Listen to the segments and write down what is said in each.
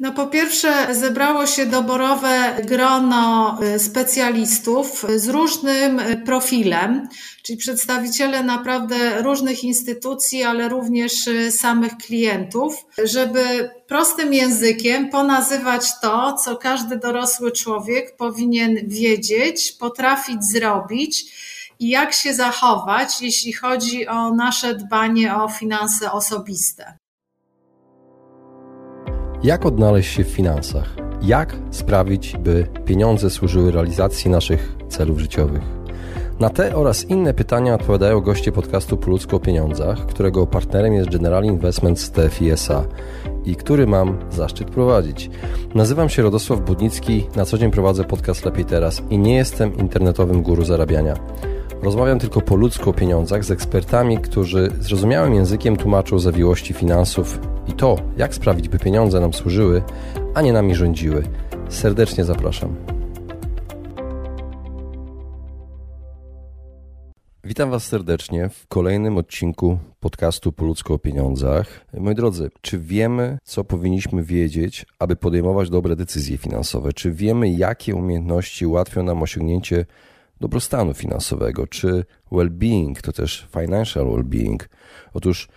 No po pierwsze zebrało się doborowe grono y, specjalistów z różnym profilem, czyli przedstawiciele naprawdę różnych instytucji, ale również y, samych klientów, żeby prostym językiem ponazywać to, co każdy dorosły człowiek powinien wiedzieć, potrafić zrobić i jak się zachować, jeśli chodzi o nasze dbanie o finanse osobiste. Jak odnaleźć się w finansach? Jak sprawić, by pieniądze służyły realizacji naszych celów życiowych? Na te oraz inne pytania odpowiadają goście podcastu Po ludzko o pieniądzach, którego partnerem jest General Investments TFISA i który mam zaszczyt prowadzić. Nazywam się Radosław Budnicki, na co dzień prowadzę podcast Lepiej Teraz i nie jestem internetowym guru zarabiania. Rozmawiam tylko po ludzku o pieniądzach z ekspertami, którzy zrozumiałym językiem tłumaczą zawiłości finansów i to, jak sprawić, by pieniądze nam służyły, a nie nami rządziły. Serdecznie zapraszam. Witam Was serdecznie w kolejnym odcinku podcastu Po ludzku o pieniądzach. Moi drodzy, czy wiemy, co powinniśmy wiedzieć, aby podejmować dobre decyzje finansowe? Czy wiemy, jakie umiejętności ułatwią nam osiągnięcie dobrostanu finansowego, czy well-being, to też financial well-being. Otóż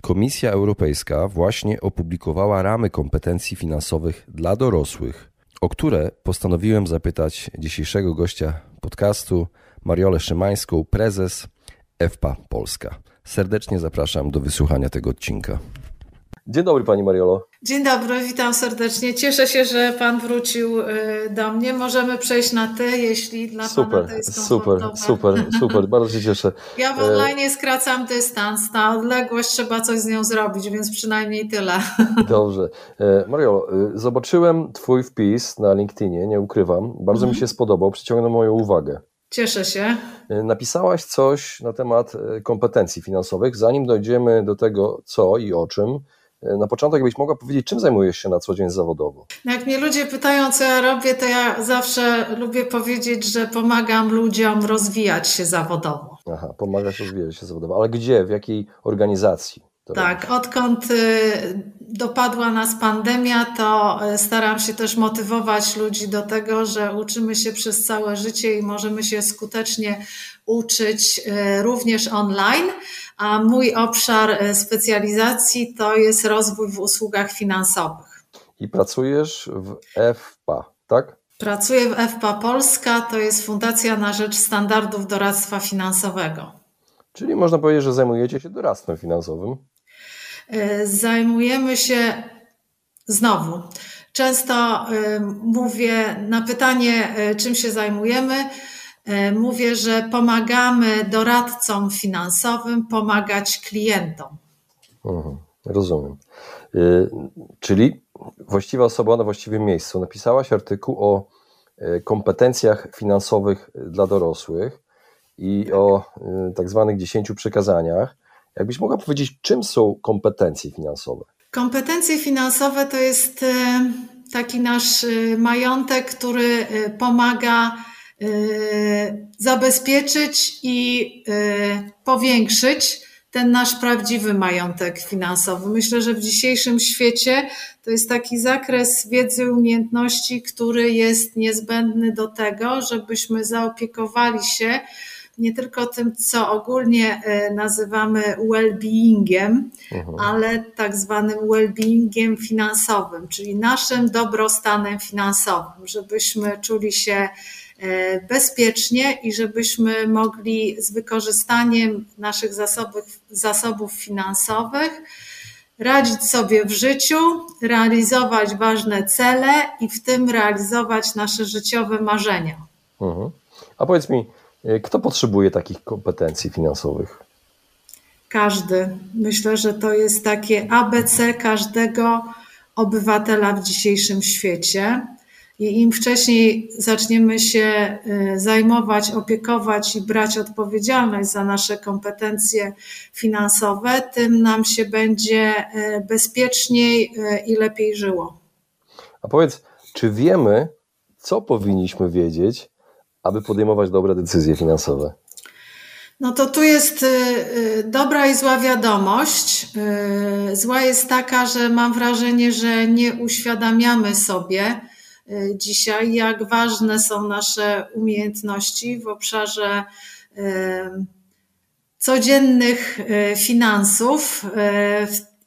Komisja Europejska właśnie opublikowała ramy kompetencji finansowych dla dorosłych, o które postanowiłem zapytać dzisiejszego gościa podcastu, Mariolę Szymańską, prezes FPA Polska. Serdecznie zapraszam do wysłuchania tego odcinka. Dzień dobry Pani Mariolo. Dzień dobry, witam serdecznie. Cieszę się, że Pan wrócił y, do mnie. Możemy przejść na Ty, jeśli dla super, Pana to jest Super, super, super, bardzo się cieszę. Ja w e, online skracam dystans, ta odległość trzeba coś z nią zrobić, więc przynajmniej tyle. Dobrze. E, Mariolo, y, zobaczyłem Twój wpis na LinkedInie, nie ukrywam. Bardzo mhm. mi się spodobał, przyciągnął moją uwagę. Cieszę się. E, napisałaś coś na temat kompetencji finansowych. Zanim dojdziemy do tego, co i o czym, na początek byś mogła powiedzieć, czym zajmujesz się na co dzień zawodowo? No jak mnie ludzie pytają, co ja robię, to ja zawsze lubię powiedzieć, że pomagam ludziom rozwijać się zawodowo. Aha, pomagasz rozwijać się zawodowo. Ale gdzie, w jakiej organizacji? Tak, robisz? odkąd y, dopadła nas pandemia, to y, staram się też motywować ludzi do tego, że uczymy się przez całe życie i możemy się skutecznie uczyć y, również online a mój obszar e, specjalizacji to jest rozwój w usługach finansowych. I pracujesz w FPA, tak? Pracuję w FPA Polska, to jest Fundacja na Rzecz Standardów Doradztwa Finansowego. Czyli można powiedzieć, że zajmujecie się doradztwem finansowym? E, zajmujemy się znowu. Często e, mówię na pytanie, czym się zajmujemy E, mówię, że pomagamy doradcom finansowym pomagać klientom. Mhm, rozumiem. E, czyli właściwa osoba na właściwym miejscu. Napisałaś artykuł o e, kompetencjach finansowych dla dorosłych i tak. o tak zwanych dziesięciu przekazaniach. Jakbyś mogła powiedzieć, czym są kompetencje finansowe? Kompetencje finansowe to jest taki nasz majątek, który pomaga Y, zabezpieczyć i y, powiększyć ten nasz prawdziwy majątek finansowy. Myślę, że w dzisiejszym świecie to jest taki zakres wiedzy umiejętności, który jest niezbędny do tego, żebyśmy zaopiekowali się nie tylko tym, co ogólnie y, nazywamy well-beingiem, mhm. ale tak zwanym well-beingiem finansowym, czyli naszym dobrostanem finansowym, żebyśmy czuli się bezpiecznie i żebyśmy mogli z wykorzystaniem naszych zasobów, zasobów finansowych radzić sobie w życiu, realizować ważne cele i w tym realizować nasze życiowe marzenia. Mhm. A powiedz mi, e, kto potrzebuje takich kompetencji finansowych? Każdy. Myślę, że to jest takie ABC każdego obywatela w dzisiejszym świecie. I im wcześniej zaczniemy się y, zajmować, opiekować i brać odpowiedzialność za nasze kompetencje finansowe, tym nam się będzie y, bezpieczniej y, i lepiej żyło. A powiedz, czy wiemy, co powinniśmy wiedzieć, aby podejmować dobre decyzje finansowe? No to tu jest dobra i zła wiadomość. Zła jest taka, że mam wrażenie, że nie uświadamiamy sobie dzisiaj, jak ważne są nasze umiejętności w obszarze codziennych finansów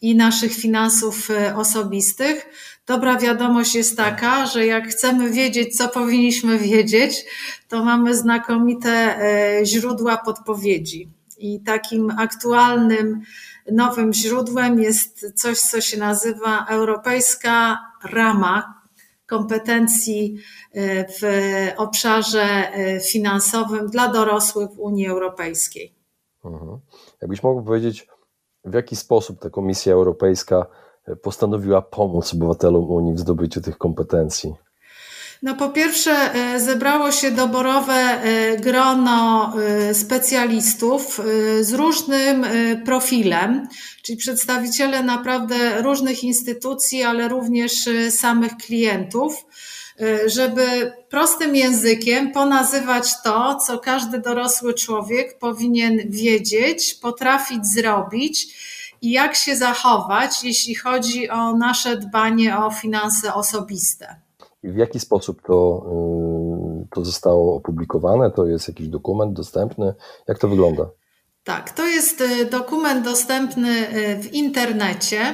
i naszych finansów osobistych. Dobra wiadomość jest taka, że jak chcemy wiedzieć, co powinniśmy wiedzieć, to mamy znakomite e, źródła podpowiedzi. I takim aktualnym, nowym źródłem jest coś, co się nazywa Europejska Rama kompetencji e, w obszarze e, finansowym dla dorosłych w Unii Europejskiej. Mhm. Jakbyś mógł powiedzieć, w jaki sposób ta Komisja Europejska postanowiła pomóc obywatelom Unii w zdobyciu tych kompetencji? No po pierwsze e, zebrało się doborowe e, grono e, specjalistów z różnym profilem, czyli przedstawiciele naprawdę różnych instytucji, ale również samych klientów, żeby prostym językiem ponazywać to, co każdy dorosły człowiek powinien wiedzieć, potrafić zrobić i jak się zachować, jeśli chodzi o nasze dbanie o finanse osobiste. W jaki sposób to, y, to zostało opublikowane? To jest jakiś dokument dostępny? Jak to wygląda? Tak, to jest y, dokument dostępny y, w internecie.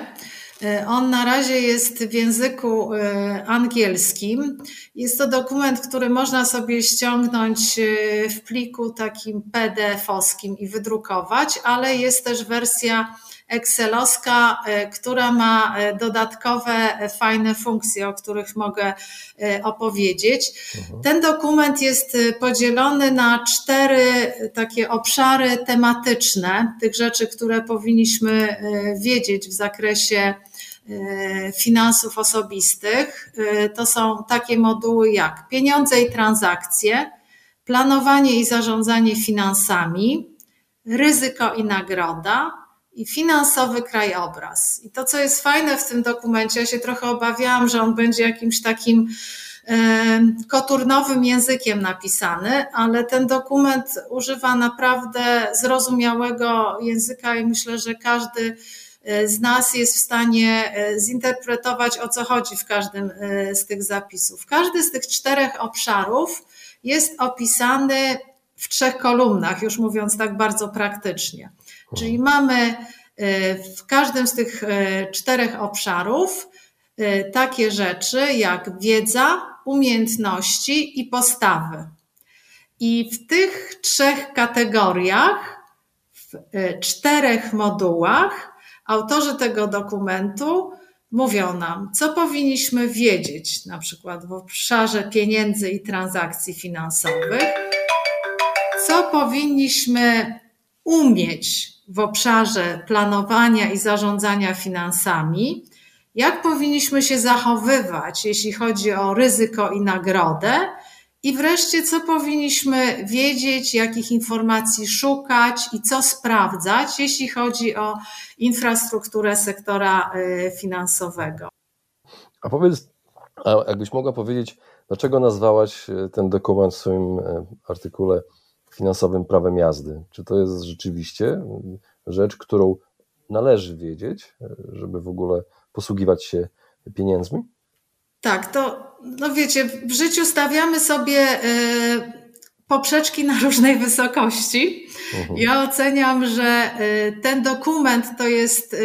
On na razie jest w języku angielskim. Jest to dokument, który można sobie ściągnąć w pliku takim PDF-owskim i wydrukować, ale jest też wersja Excelowska, e, która ma e, dodatkowe e, fajne funkcje, o których mogę opowiedzieć. Mhm. Ten dokument jest podzielony na cztery takie obszary tematyczne, tych rzeczy, które powinniśmy wiedzieć w zakresie finansów osobistych. To są takie moduły jak pieniądze i transakcje, planowanie i zarządzanie finansami, ryzyko i nagroda, i finansowy krajobraz. I to, co jest fajne w tym dokumencie, ja się trochę obawiałam, że on będzie jakimś takim e, koturnowym językiem napisany, ale ten dokument używa naprawdę zrozumiałego języka i myślę, że każdy e, z nas jest w stanie e, zinterpretować, o co chodzi w każdym z tych zapisów. Każdy z tych czterech obszarów jest opisany w trzech kolumnach, już mówiąc tak bardzo praktycznie. Czyli mamy e, w każdym z tych e, czterech obszarów e, takie rzeczy jak wiedza, umiejętności i postawy. I w tych trzech kategoriach, w czterech modułach, autorzy tego dokumentu mówią nam, co powinniśmy wiedzieć, na przykład w obszarze pieniędzy i transakcji finansowych, co powinniśmy umieć w obszarze planowania i zarządzania finansami, jak powinniśmy się zachowywać, jeśli chodzi o ryzyko i nagrodę, i wreszcie, co powinniśmy wiedzieć, jakich informacji szukać i co sprawdzać, jeśli chodzi o infrastrukturę sektora y, finansowego. A powiedz, a jakbyś mogła powiedzieć, dlaczego nazwałaś y, ten dokument w swoim y, artykule finansowym prawem jazdy. Czy to jest rzeczywiście rzecz, którą należy wiedzieć, żeby w ogóle posługiwać się pieniędzmi? Tak, to no wiecie, w życiu stawiamy sobie e, poprzeczki na różnej wysokości. Mhm. Ja oceniam, że e, ten dokument to jest e,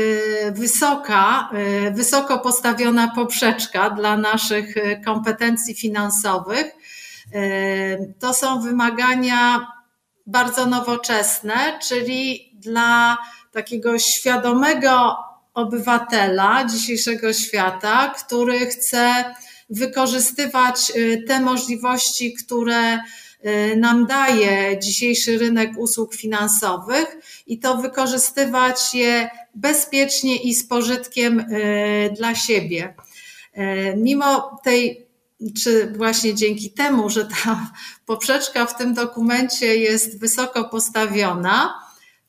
wysoka, wysoko postawiona poprzeczka dla naszych kompetencji finansowych. To są wymagania bardzo nowoczesne, czyli dla takiego świadomego obywatela dzisiejszego świata, który chce wykorzystywać y, te możliwości, które y, nam daje dzisiejszy rynek usług finansowych i to wykorzystywać je bezpiecznie i z pożytkiem y, dla siebie. Mimo tej czy właśnie dzięki temu, że ta poprzeczka w tym dokumencie jest wysoko postawiona,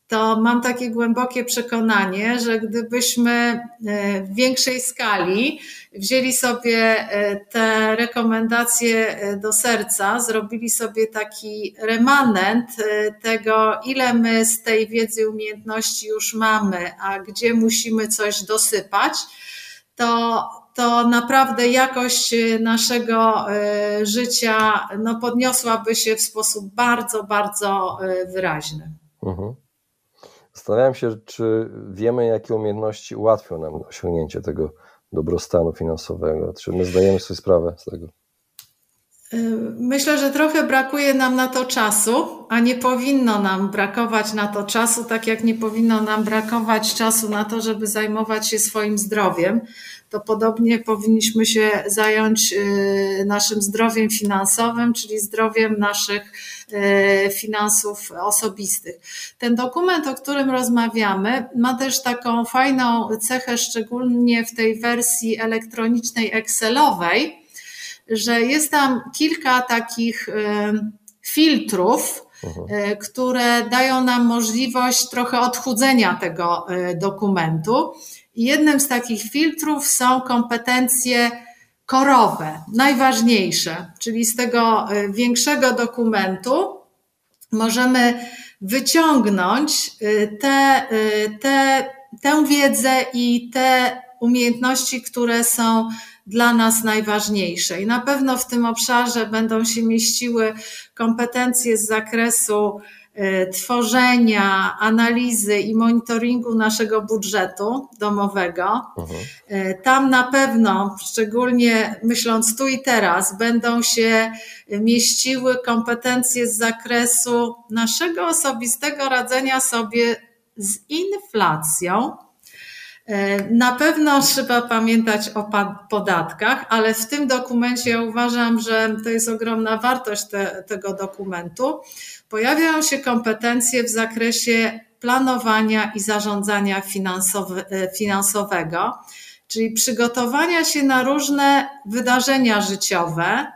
to mam takie głębokie przekonanie, że gdybyśmy e, w większej skali wzięli sobie e, te rekomendacje e, do serca, zrobili sobie taki remanent tego, ile my z tej wiedzy umiejętności już mamy, a gdzie musimy coś dosypać, to, to naprawdę jakość naszego życia no, podniosłaby się w sposób bardzo, bardzo wyraźny. Mhm. Zastanawiam się, czy wiemy, jakie umiejętności ułatwią nam osiągnięcie tego dobrostanu finansowego. Czy my zdajemy sobie sprawę z tego? Myślę, że trochę brakuje nam na to czasu, a nie powinno nam brakować na to czasu, tak jak nie powinno nam brakować czasu na to, żeby zajmować się swoim zdrowiem. To podobnie powinniśmy się zająć y, naszym zdrowiem finansowym, czyli zdrowiem naszych y, finansów osobistych. Ten dokument, o którym rozmawiamy, ma też taką fajną cechę, szczególnie w tej wersji elektronicznej Excelowej że jest tam kilka takich filtrów, mhm. e, które dają nam możliwość trochę odchudzenia tego e, dokumentu. I jednym z takich filtrów są kompetencje korowe, najważniejsze, czyli z tego e, większego dokumentu możemy wyciągnąć te, te, tę wiedzę i te umiejętności, które są dla nas najważniejsze. I na pewno w tym obszarze będą się mieściły kompetencje z zakresu e, tworzenia, analizy i monitoringu naszego budżetu domowego. Mhm. E, tam na pewno, szczególnie myśląc tu i teraz, będą się mieściły kompetencje z zakresu naszego osobistego radzenia sobie z inflacją, na pewno trzeba pamiętać o podatkach, ale w tym dokumencie ja uważam, że to jest ogromna wartość te, tego dokumentu. Pojawiają się kompetencje w zakresie planowania i zarządzania e, finansowego, czyli przygotowania się na różne wydarzenia życiowe,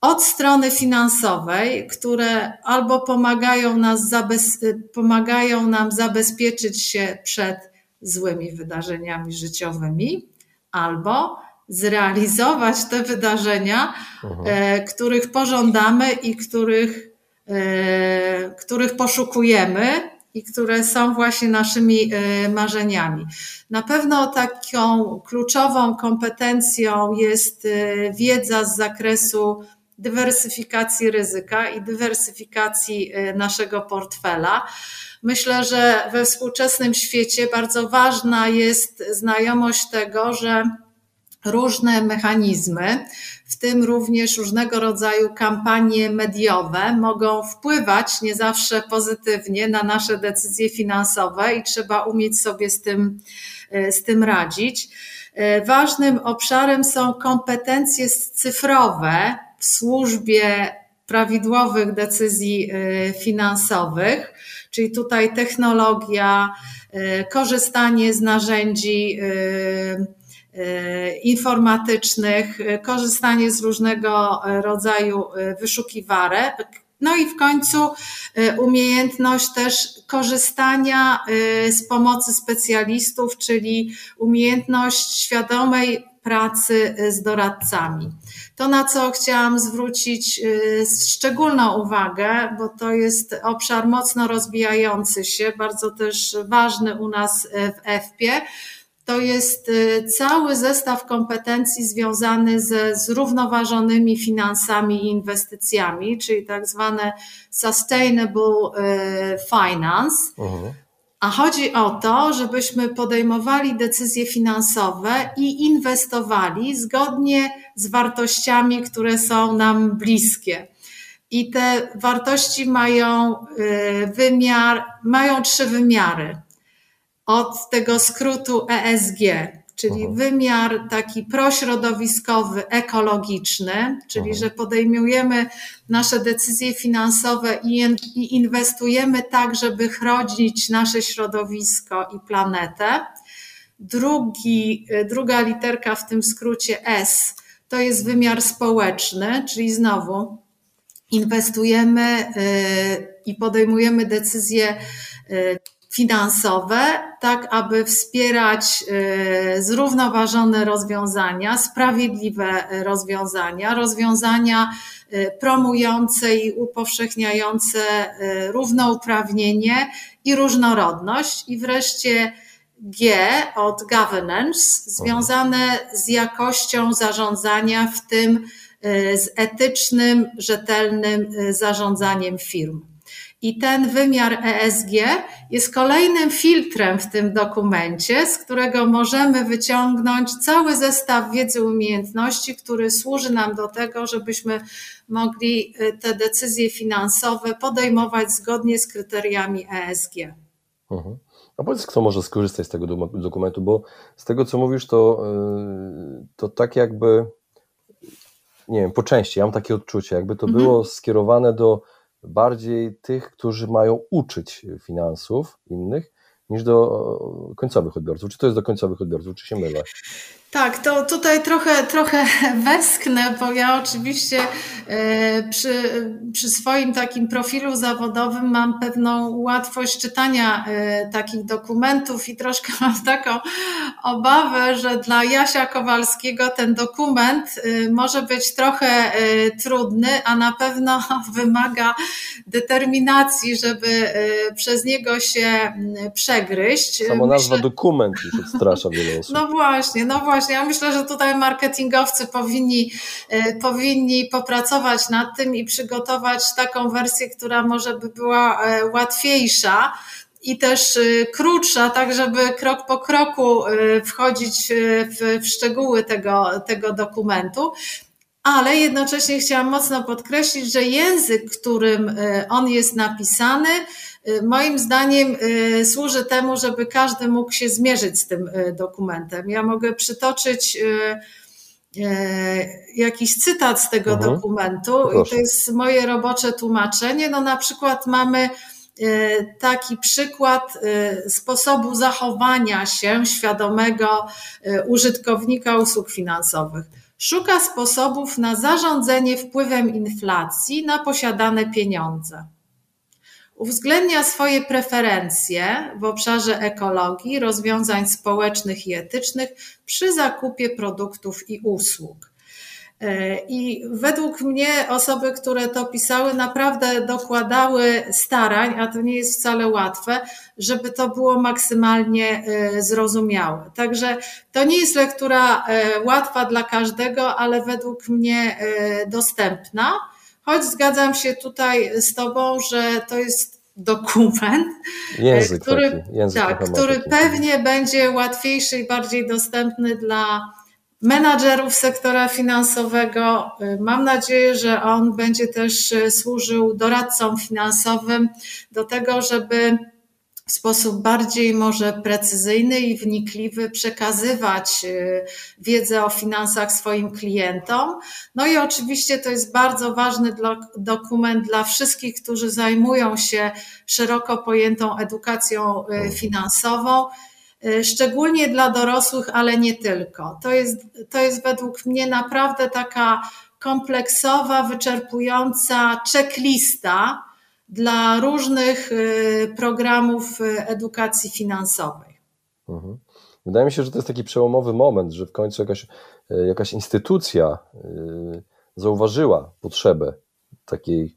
od strony finansowej, które albo pomagają, nas pomagają nam zabezpieczyć się przed złymi wydarzeniami życiowymi, albo zrealizować te wydarzenia, mhm. e, których pożądamy i których, e, których poszukujemy i które są właśnie naszymi e, marzeniami. Na pewno taką kluczową kompetencją jest wiedza z zakresu dywersyfikacji ryzyka i dywersyfikacji naszego portfela. Myślę, że we współczesnym świecie bardzo ważna jest znajomość tego, że różne mechanizmy, w tym również różnego rodzaju kampanie mediowe, mogą wpływać nie zawsze pozytywnie na nasze decyzje finansowe i trzeba umieć sobie z tym, z tym radzić. Ważnym obszarem są kompetencje cyfrowe w służbie prawidłowych decyzji y, finansowych czyli tutaj technologia, y, korzystanie z narzędzi y, informatycznych, korzystanie z różnego rodzaju wyszukiwarek. No i w końcu umiejętność też korzystania z pomocy specjalistów, czyli umiejętność świadomej pracy z doradcami. To, na co chciałam zwrócić y, szczególną uwagę, bo to jest obszar mocno rozwijający się, bardzo też ważny u nas y, w EFPie, to jest y, cały zestaw kompetencji związany ze zrównoważonymi finansami i inwestycjami, czyli tak zwane sustainable finance. Uh -huh. A chodzi o to, żebyśmy podejmowali decyzje finansowe i inwestowali zgodnie z wartościami, które są nam bliskie. I te wartości mają y, wymiar, mają trzy wymiary. Od tego skrótu ESG, czyli wymiar taki prośrodowiskowy, ekologiczny, czyli że podejmujemy nasze decyzje finansowe i, inwestujemy tak, żeby chronić nasze środowisko i planetę. Drugi, druga literka w tym skrócie S to jest wymiar społeczny, czyli znowu inwestujemy y, i podejmujemy decyzje y, finansowe, tak aby wspierać zrównoważone rozwiązania, sprawiedliwe rozwiązania, rozwiązania promujące i upowszechniające równouprawnienie i różnorodność. I wreszcie G od governance, związane z jakością zarządzania, w tym z etycznym, rzetelnym zarządzaniem firm. I ten wymiar ESG jest kolejnym filtrem w tym dokumencie, z którego możemy wyciągnąć cały zestaw wiedzy umiejętności, który służy nam do tego, żebyśmy mogli y, te decyzje finansowe podejmować zgodnie z kryteriami ESG. Mhm. A powiedz, kto może skorzystać z tego dokumentu, bo z tego, co mówisz, to, y, to tak jakby, nie wiem, po części, ja mam takie odczucie, jakby to mhm. było skierowane do bardziej tych, którzy mają uczyć finansów innych, niż do końcowych odbiorców. Czy to jest do końcowych odbiorców, czy się mylę? Tak, to tutaj trochę, trochę westchnę, bo ja oczywiście e, przy, przy swoim takim profilu zawodowym mam pewną łatwość czytania e, takich dokumentów i troszkę mam taką obawę, że dla Jasia Kowalskiego ten dokument e, może być trochę trudny, a na pewno wymaga determinacji, żeby przez niego się przegryźć. Samo nazwa Myślę... dokument już odstrasza wiele osób. No właśnie, no właśnie właśnie, ja myślę, że tutaj marketingowcy powinni, e, powinni popracować nad tym i przygotować taką wersję, która może by była e, łatwiejsza i też e, krótsza, tak żeby krok po kroku wchodzić w, w szczegóły tego, tego dokumentu ale jednocześnie chciałam mocno podkreślić, że język, którym on jest napisany, Y, moim zdaniem y, służy temu, żeby każdy mógł się zmierzyć z tym dokumentem. Ja mogę przytoczyć jakiś cytat z tego mhm. dokumentu Proszę. i to jest moje robocze tłumaczenie. No na przykład mamy taki przykład sposobu zachowania się świadomego użytkownika usług finansowych. Szuka sposobów na zarządzanie wpływem inflacji na posiadane pieniądze uwzględnia swoje preferencje w obszarze ekologii, rozwiązań społecznych i etycznych przy zakupie produktów i usług. E, I według mnie osoby, które to pisały, naprawdę dokładały starań, a to nie jest wcale łatwe, żeby to było maksymalnie e, zrozumiałe. Także to nie jest lektura e, łatwa dla każdego, ale według mnie dostępna. Choć zgadzam się tutaj z Tobą, że to jest dokument, język który, taki, język tak, który pewnie będzie łatwiejszy i bardziej dostępny dla menadżerów sektora finansowego. Mam nadzieję, że on będzie też służył doradcom finansowym do tego, żeby w sposób bardziej może precyzyjny i wnikliwy przekazywać y, wiedzę o finansach swoim klientom. No i oczywiście to jest bardzo ważny dokument dla wszystkich, którzy zajmują się szeroko pojętą edukacją y, finansową y, szczególnie dla dorosłych, ale nie tylko. To jest, to jest według mnie naprawdę taka kompleksowa, wyczerpująca checklista, dla różnych y, programów y, edukacji finansowej. Mhm. Wydaje mi się, że to jest taki przełomowy moment, że w końcu jakaś, y, jakaś instytucja zauważyła potrzebę takiej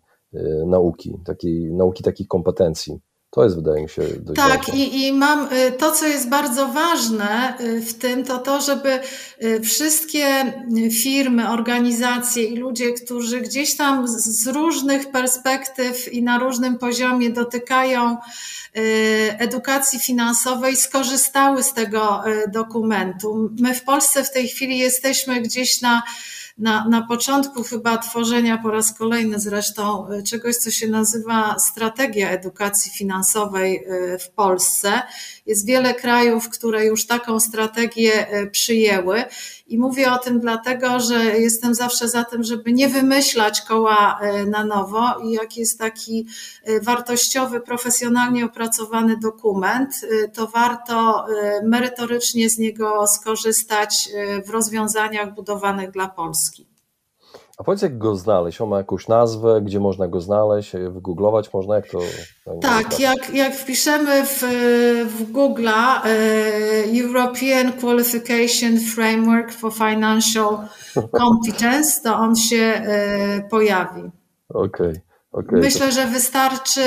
nauki, takiej nauki takich kompetencji. To jest, wydaje mi się, dość Tak, i, i mam y, to, co jest bardzo ważne y, w tym, to to, żeby y, wszystkie firmy, organizacje i ludzie, którzy gdzieś tam z różnych perspektyw i na różnym poziomie dotykają edukacji finansowej, skorzystały z tego dokumentu. My w Polsce w tej chwili jesteśmy gdzieś na na, na początku chyba tworzenia po raz kolejny zresztą e, czegoś, co się nazywa strategia edukacji finansowej e, w Polsce. Jest wiele krajów, które już taką strategię e, przyjęły i mówię o tym dlatego, że jestem zawsze za tym, żeby nie wymyślać koła na nowo i jak jest taki wartościowy, profesjonalnie opracowany dokument, to warto merytorycznie z niego skorzystać w rozwiązaniach budowanych dla Polski. A powiedz, jak go znaleźć? On ma jakąś nazwę, gdzie można go znaleźć, wygooglować można? Jak to? Tak, jak, jak wpiszemy w, w Google'a e, European Qualification Framework for Financial Competence, to on się e, pojawi. Okej. Okay. Okay, Myślę, to... że wystarczy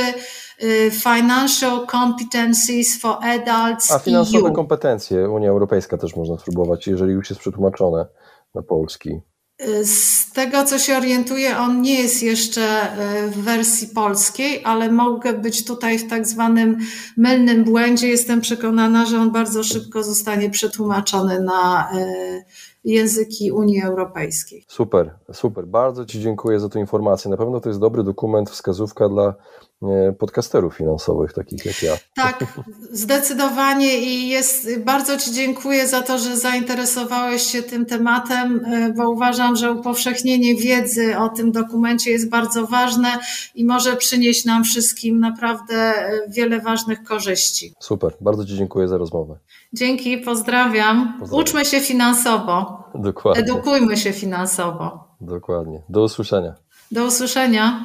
y, Financial Competencies for Adults. A finansowe EU. kompetencje Unia Europejska też można spróbować, jeżeli już jest przetłumaczone na polski. Z tego, co się orientuję, on nie jest jeszcze y, w wersji polskiej, ale mogę być tutaj w tak zwanym mylnym błędzie. Jestem przekonana, że on bardzo szybko zostanie przetłumaczony na języki Unii Europejskiej. Super, super. Bardzo Ci dziękuję za tę informację. Na pewno to jest dobry dokument, wskazówka dla e, podcasterów finansowych, takich jak ja. Tak, zdecydowanie i jest, bardzo Ci dziękuję za to, że zainteresowałeś się tym tematem, e, bo uważam, że upowszechnienie wiedzy o tym dokumencie jest bardzo ważne i może przynieść nam wszystkim naprawdę e, wiele ważnych korzyści. Super, bardzo Ci dziękuję za rozmowę. Dzięki, pozdrawiam. pozdrawiam. Uczmy się finansowo. Dokładnie. Edukujmy się finansowo. Dokładnie. Do usłyszenia. Do usłyszenia.